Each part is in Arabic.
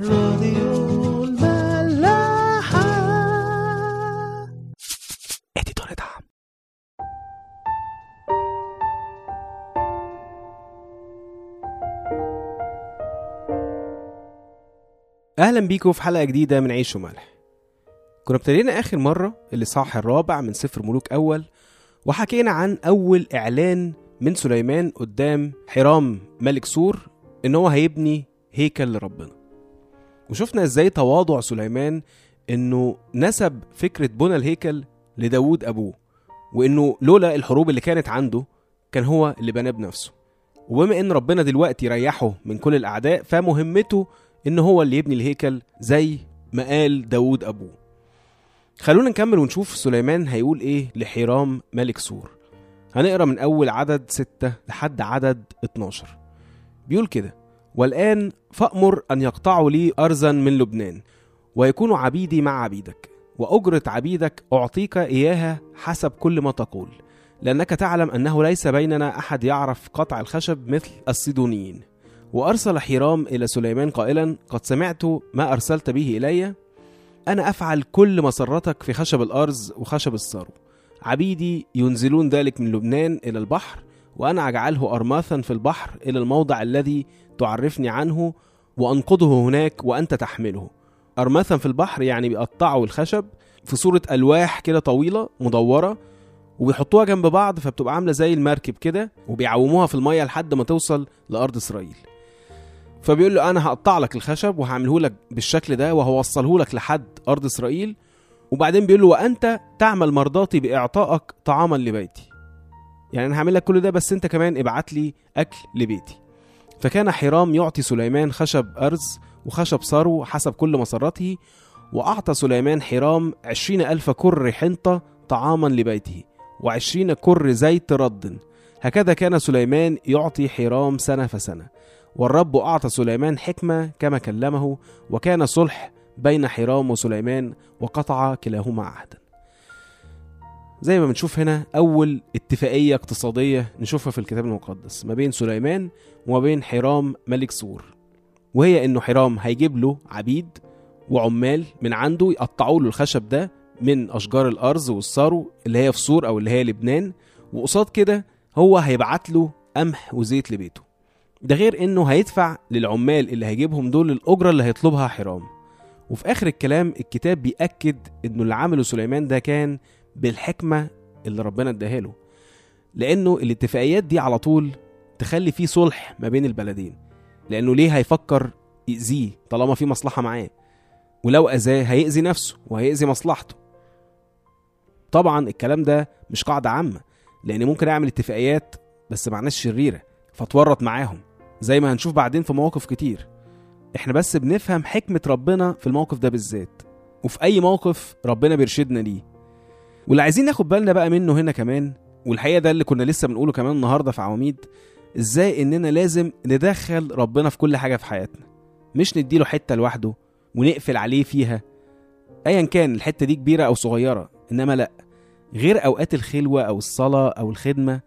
راديو الملاحة. اديتور دعم. أهلا بيكم في حلقة جديدة من عيش وملح. كنا ابتدينا آخر مرة الاصحاح الرابع من سفر ملوك أول وحكينا عن أول إعلان من سليمان قدام حرام ملك سور إن هو هيبني هيكل لربنا. وشفنا إزاي تواضع سليمان انه نسب فكرة بنى الهيكل لداود ابوه وانه لولا الحروب اللي كانت عنده كان هو اللي بناه بنفسه. وبما ان ربنا دلوقتي ريحه من كل الاعداء فمهمته ان هو اللي يبني الهيكل زي ما قال داود ابوه. خلونا نكمل ونشوف سليمان هيقول إيه لحرام ملك سور. هنقرا من اول عدد ستة لحد عدد 12 بيقول كده والآن فأمر أن يقطعوا لي أرزا من لبنان ويكونوا عبيدي مع عبيدك وأجرة عبيدك أعطيك إياها حسب كل ما تقول لأنك تعلم أنه ليس بيننا أحد يعرف قطع الخشب مثل الصيدونيين وأرسل حيرام إلى سليمان قائلا قد سمعت ما أرسلت به إلي؟ أنا أفعل كل مسرتك في خشب الأرز وخشب السرو عبيدي ينزلون ذلك من لبنان إلى البحر وأنا أجعله أرماثا في البحر إلى الموضع الذي تعرفني عنه وأنقضه هناك وأنت تحمله. أرماثا في البحر يعني بيقطعوا الخشب في صورة ألواح كده طويلة مدورة وبيحطوها جنب بعض فبتبقى عاملة زي المركب كده وبيعوموها في المية لحد ما توصل لأرض إسرائيل. فبيقول له أنا هقطع لك الخشب وهعمله لك بالشكل ده وهوصله لك لحد أرض إسرائيل. وبعدين بيقول له وأنت تعمل مرضاتي بإعطائك طعاما لبيتي. يعني أنا هعمل لك كل ده بس أنت كمان ابعت لي أكل لبيتي. فكان حرام يعطي سليمان خشب أرز وخشب سرو حسب كل مسرته وأعطى سليمان حرام عشرين ألف كر حنطة طعاما لبيته وعشرين كر زيت رد. هكذا كان سليمان يعطي حرام سنة فسنة. والرب أعطى سليمان حكمة كما كلمه وكان صلح بين حرام وسليمان وقطع كلاهما عهدا. زي ما بنشوف هنا أول اتفاقية اقتصادية نشوفها في الكتاب المقدس ما بين سليمان وما بين حرام ملك سور وهي إنه حرام هيجيب له عبيد وعمال من عنده يقطعوا له الخشب ده من أشجار الأرز والسارو اللي هي في سور أو اللي هي لبنان وقصاد كده هو هيبعت له قمح وزيت لبيته. ده غير إنه هيدفع للعمال اللي هيجيبهم دول الأجرة اللي هيطلبها حرام. وفي آخر الكلام الكتاب بيأكد إنه اللي عمله سليمان ده كان بالحكمة اللي ربنا اداها له. لأنه الاتفاقيات دي على طول تخلي فيه صلح ما بين البلدين. لأنه ليه هيفكر يأذيه طالما في مصلحة معاه؟ ولو أذاه هيأذي نفسه وهيأذي مصلحته. طبعا الكلام ده مش قاعدة عامة لأن ممكن أعمل اتفاقيات بس مع ناس شريرة فاتورط معاهم زي ما هنشوف بعدين في مواقف كتير. إحنا بس بنفهم حكمة ربنا في الموقف ده بالذات وفي أي موقف ربنا بيرشدنا ليه. واللي عايزين ناخد بالنا بقى منه هنا كمان والحقيقة ده اللي كنا لسه بنقوله كمان النهارده في عواميد إزاي إننا لازم ندخل ربنا في كل حاجة في حياتنا. مش نديله حتة لوحده ونقفل عليه فيها. ايا كان الحتة دي كبيرة أو صغيرة إنما لأ. غير أوقات الخلوة أو الصلاة أو الخدمة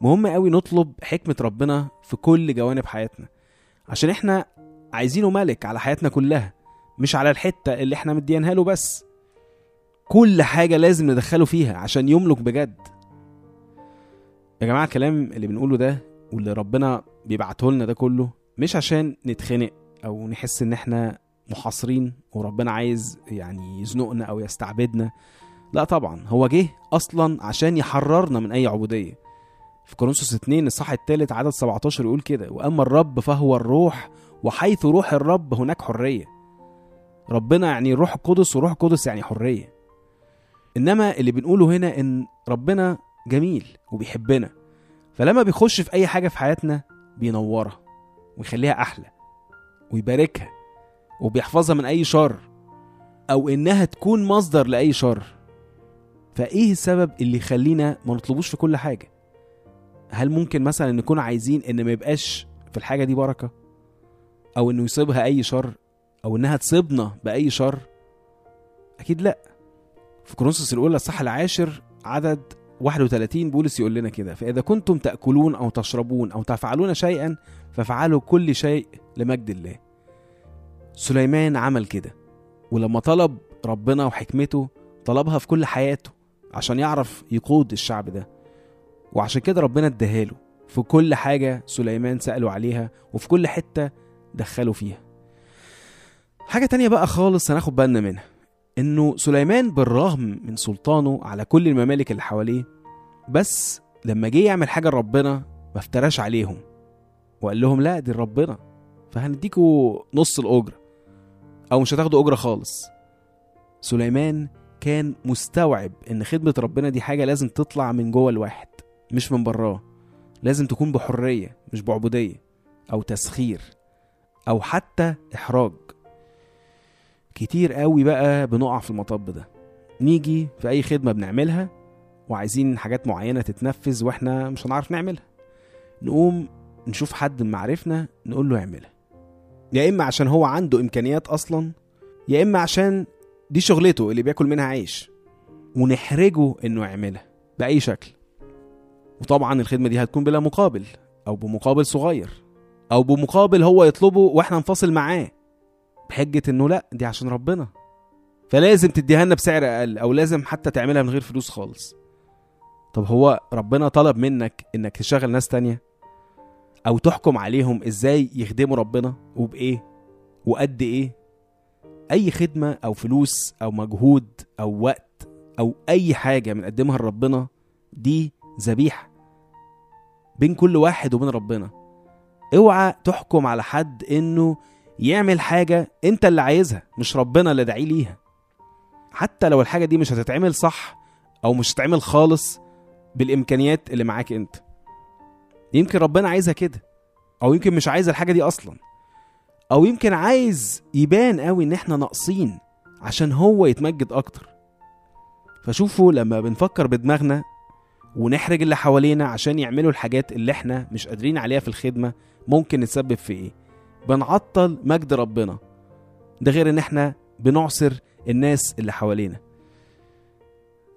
مهم قوي نطلب حكمة ربنا في كل جوانب حياتنا. عشان إحنا عايزينه ملك على حياتنا كلها مش على الحتة اللي إحنا مدينها له بس. كل حاجة لازم ندخله فيها عشان يملك بجد. يا جماعة الكلام اللي بنقوله ده واللي ربنا بيبعته لنا ده كله مش عشان نتخنق أو نحس إن إحنا محاصرين وربنا عايز يعني يزنقنا أو يستعبدنا. لا طبعا هو جه أصلا عشان يحررنا من أي عبودية. في كورنثوس 2 الصح الثالث عدد 17 يقول كده وأما الرب فهو الروح وحيث روح الرب هناك حرية. ربنا يعني الروح القدس وروح القدس يعني حرية. إنما اللي بنقوله هنا إن ربنا جميل وبيحبنا. فلما بيخش في أي حاجة في حياتنا بينورها ويخليها أحلى ويباركها وبيحفظها من أي شر أو إنها تكون مصدر لأي شر فإيه السبب اللي يخلينا ما نطلبوش في كل حاجة؟ هل ممكن مثلا نكون عايزين إن ما يبقاش في الحاجة دي بركة؟ أو إنه يصيبها أي شر؟ أو إنها تصيبنا بأي شر؟ أكيد لأ. في كورنثوس الأولى الصح العاشر عدد 31 بولس يقول لنا كده فإذا كنتم تأكلون أو تشربون أو تفعلون شيئا فافعلوا كل شيء لمجد الله. سليمان عمل كده ولما طلب ربنا وحكمته طلبها في كل حياته عشان يعرف يقود الشعب ده وعشان كده ربنا اداهاله في كل حاجة سليمان سأله عليها وفي كل حتة دخله فيها. حاجة تانية بقى خالص هناخد بالنا منها. إنه سليمان بالرغم من سلطانه على كل الممالك اللي حواليه بس لما جه يعمل حاجة لربنا ما افتراش عليهم. وقال لهم لا دي ربنا فهنديكوا نص الأجرة أو مش هتاخدوا أجرة خالص. سليمان كان مستوعب إن خدمة ربنا دي حاجة لازم تطلع من جوه الواحد مش من براه. لازم تكون بحرية مش بعبودية أو تسخير أو حتى إحراج. كتير قوي بقى بنقع في المطب ده. نيجي في أي خدمة بنعملها وعايزين حاجات معينة تتنفذ وإحنا مش هنعرف نعملها. نقوم نشوف حد من معارفنا نقول له يعملها. يا إما عشان هو عنده إمكانيات أصلا يا إما عشان دي شغلته اللي بياكل منها عيش. ونحرجه إنه يعملها بأي شكل. وطبعا الخدمة دي هتكون بلا مقابل أو بمقابل صغير أو بمقابل هو يطلبه وإحنا نفاصل معاه. بحجة إنه لأ دي عشان ربنا. فلازم تديها لنا بسعر أقل أو لازم حتى تعملها من غير فلوس خالص. طب هو ربنا طلب منك إنك تشغل ناس تانية؟ أو تحكم عليهم إزاي يخدموا ربنا؟ وبإيه؟ وقد إيه؟ أي خدمة أو فلوس أو مجهود أو وقت أو أي حاجة بنقدمها لربنا دي ذبيحة بين كل واحد وبين ربنا. اوعى تحكم على حد إنه يعمل حاجة انت اللي عايزها مش ربنا اللي داعيه ليها. حتى لو الحاجة دي مش هتتعمل صح أو مش هتتعمل خالص بالإمكانيات اللي معاك انت. يمكن ربنا عايزها كده أو يمكن مش عايز الحاجة دي أصلا. أو يمكن عايز يبان قوي إن إحنا ناقصين عشان هو يتمجد أكتر. فشوفوا لما بنفكر بدماغنا ونحرج اللي حوالينا عشان يعملوا الحاجات اللي إحنا مش قادرين عليها في الخدمة ممكن نتسبب في إيه؟ بنعطل مجد ربنا. ده غير إن إحنا بنعصر الناس اللي حوالينا.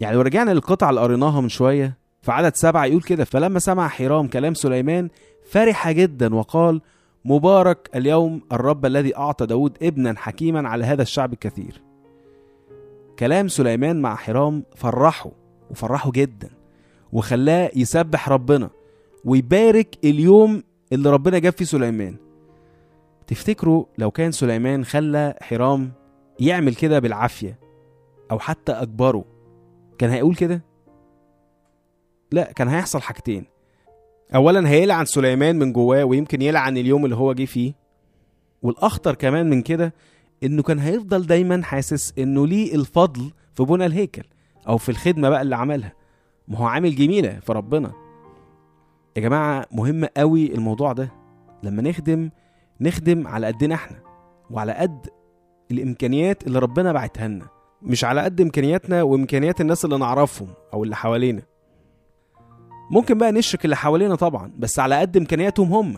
يعني لو رجعنا للقطعة اللي قريناها من شوية في عدد سبعة يقول كده فلما سمع حرام كلام سليمان فرح جدا وقال مبارك اليوم الرب الذي أعطى داود ابنا حكيما على هذا الشعب الكثير. كلام سليمان مع حرام فرحه وفرحه جدا وخلاه يسبح ربنا ويبارك اليوم اللي ربنا جاب فيه سليمان. تفتكروا لو كان سليمان خلى حرام يعمل كده بالعافية أو حتى أجبره كان هيقول كده؟ لا كان هيحصل حاجتين. أولا هيلعن سليمان من جواه ويمكن يلعن اليوم اللي هو جه فيه. والأخطر كمان من كده إنه كان هيفضل دايما حاسس إنه ليه الفضل في بنى الهيكل أو في الخدمة بقى اللي عملها. ما هو عامل جميلة في ربنا. يا جماعة مهم قوي الموضوع ده. لما نخدم نخدم على قدنا إحنا وعلى قد الإمكانيات اللي ربنا بعتها لنا. مش على قد إمكانياتنا وإمكانيات الناس اللي نعرفهم أو اللي حوالينا. ممكن بقى نشرك اللي حوالينا طبعا بس على قد إمكانياتهم هم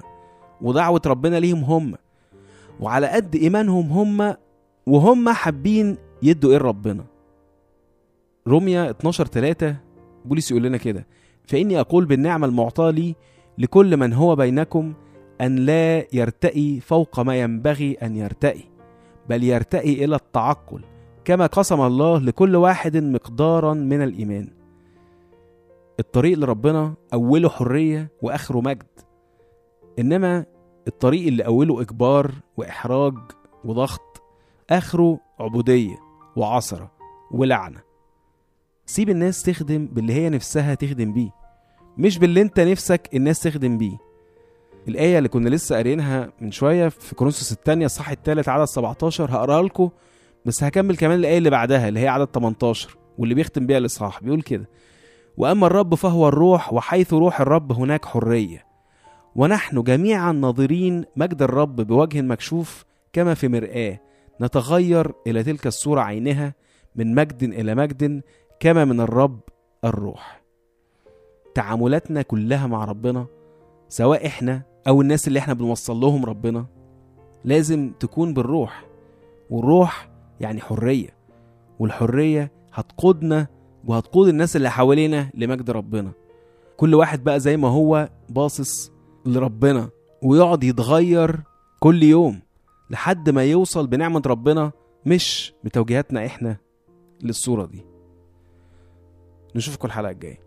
ودعوة ربنا ليهم هم وعلى قد إيمانهم هم وهم حابين يدوا إيه لربنا روميا 12 3 بولس يقول لنا كده فإني أقول بالنعمة المعطاة لي لكل من هو بينكم أن لا يرتئي فوق ما ينبغي أن يرتئي بل يرتئي إلى التعقل كما قسم الله لكل واحد مقدارا من الإيمان. الطريق لربنا أوله حرية وآخره مجد. إنما الطريق اللي أوله إجبار وإحراج وضغط آخره عبودية وعصرة ولعنة. سيب الناس تخدم باللي هي نفسها تخدم بيه مش باللي أنت نفسك الناس تخدم بيه. الآية اللي كنا لسه قارينها من شوية في كورنثوس الثانية الصح الثالث عدد 17 هقرأها لكم بس هكمل كمان الآية اللي بعدها اللي هي عدد 18 واللي بيختم بيها الإصحاح بيقول كده وأما الرب فهو الروح وحيث روح الرب هناك حرية. ونحن جميعا ناظرين مجد الرب بوجه مكشوف كما في مرآة. نتغير إلى تلك الصورة عينها من مجد إلى مجد كما من الرب الروح. تعاملاتنا كلها مع ربنا سواء إحنا أو الناس اللي إحنا بنوصل لهم ربنا لازم تكون بالروح. والروح يعني حرية والحرية هتقودنا وهتقود الناس اللي حوالينا لمجد ربنا. كل واحد بقى زي ما هو باصص لربنا ويقعد يتغير كل يوم لحد ما يوصل بنعمة ربنا مش بتوجيهاتنا إحنا للصورة دي. نشوفكم الحلقة الجاية.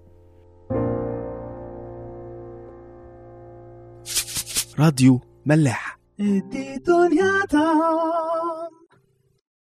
راديو ملاح.